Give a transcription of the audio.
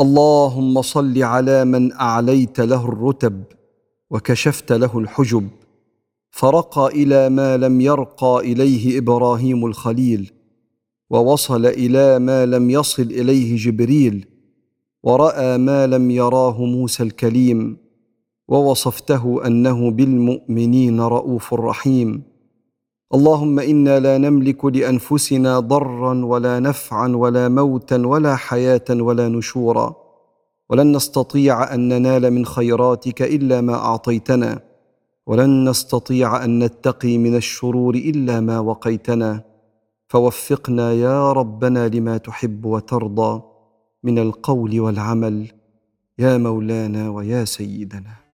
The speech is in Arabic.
اللهم صل على من أعليت له الرتب وكشفت له الحجب فرقى إلى ما لم يرقى إليه إبراهيم الخليل ووصل إلى ما لم يصل إليه جبريل ورأى ما لم يراه موسى الكليم ووصفته أنه بالمؤمنين رؤوف رحيم. اللهم إنا لا نملك لأنفسنا ضرا ولا نفعا ولا موتا ولا حياة ولا نشورا. ولن نستطيع أن ننال من خيراتك إلا ما أعطيتنا. ولن نستطيع أن نتقي من الشرور إلا ما وقيتنا. فوفقنا يا ربنا لما تحب وترضى من القول والعمل. يا مولانا ويا سيدنا.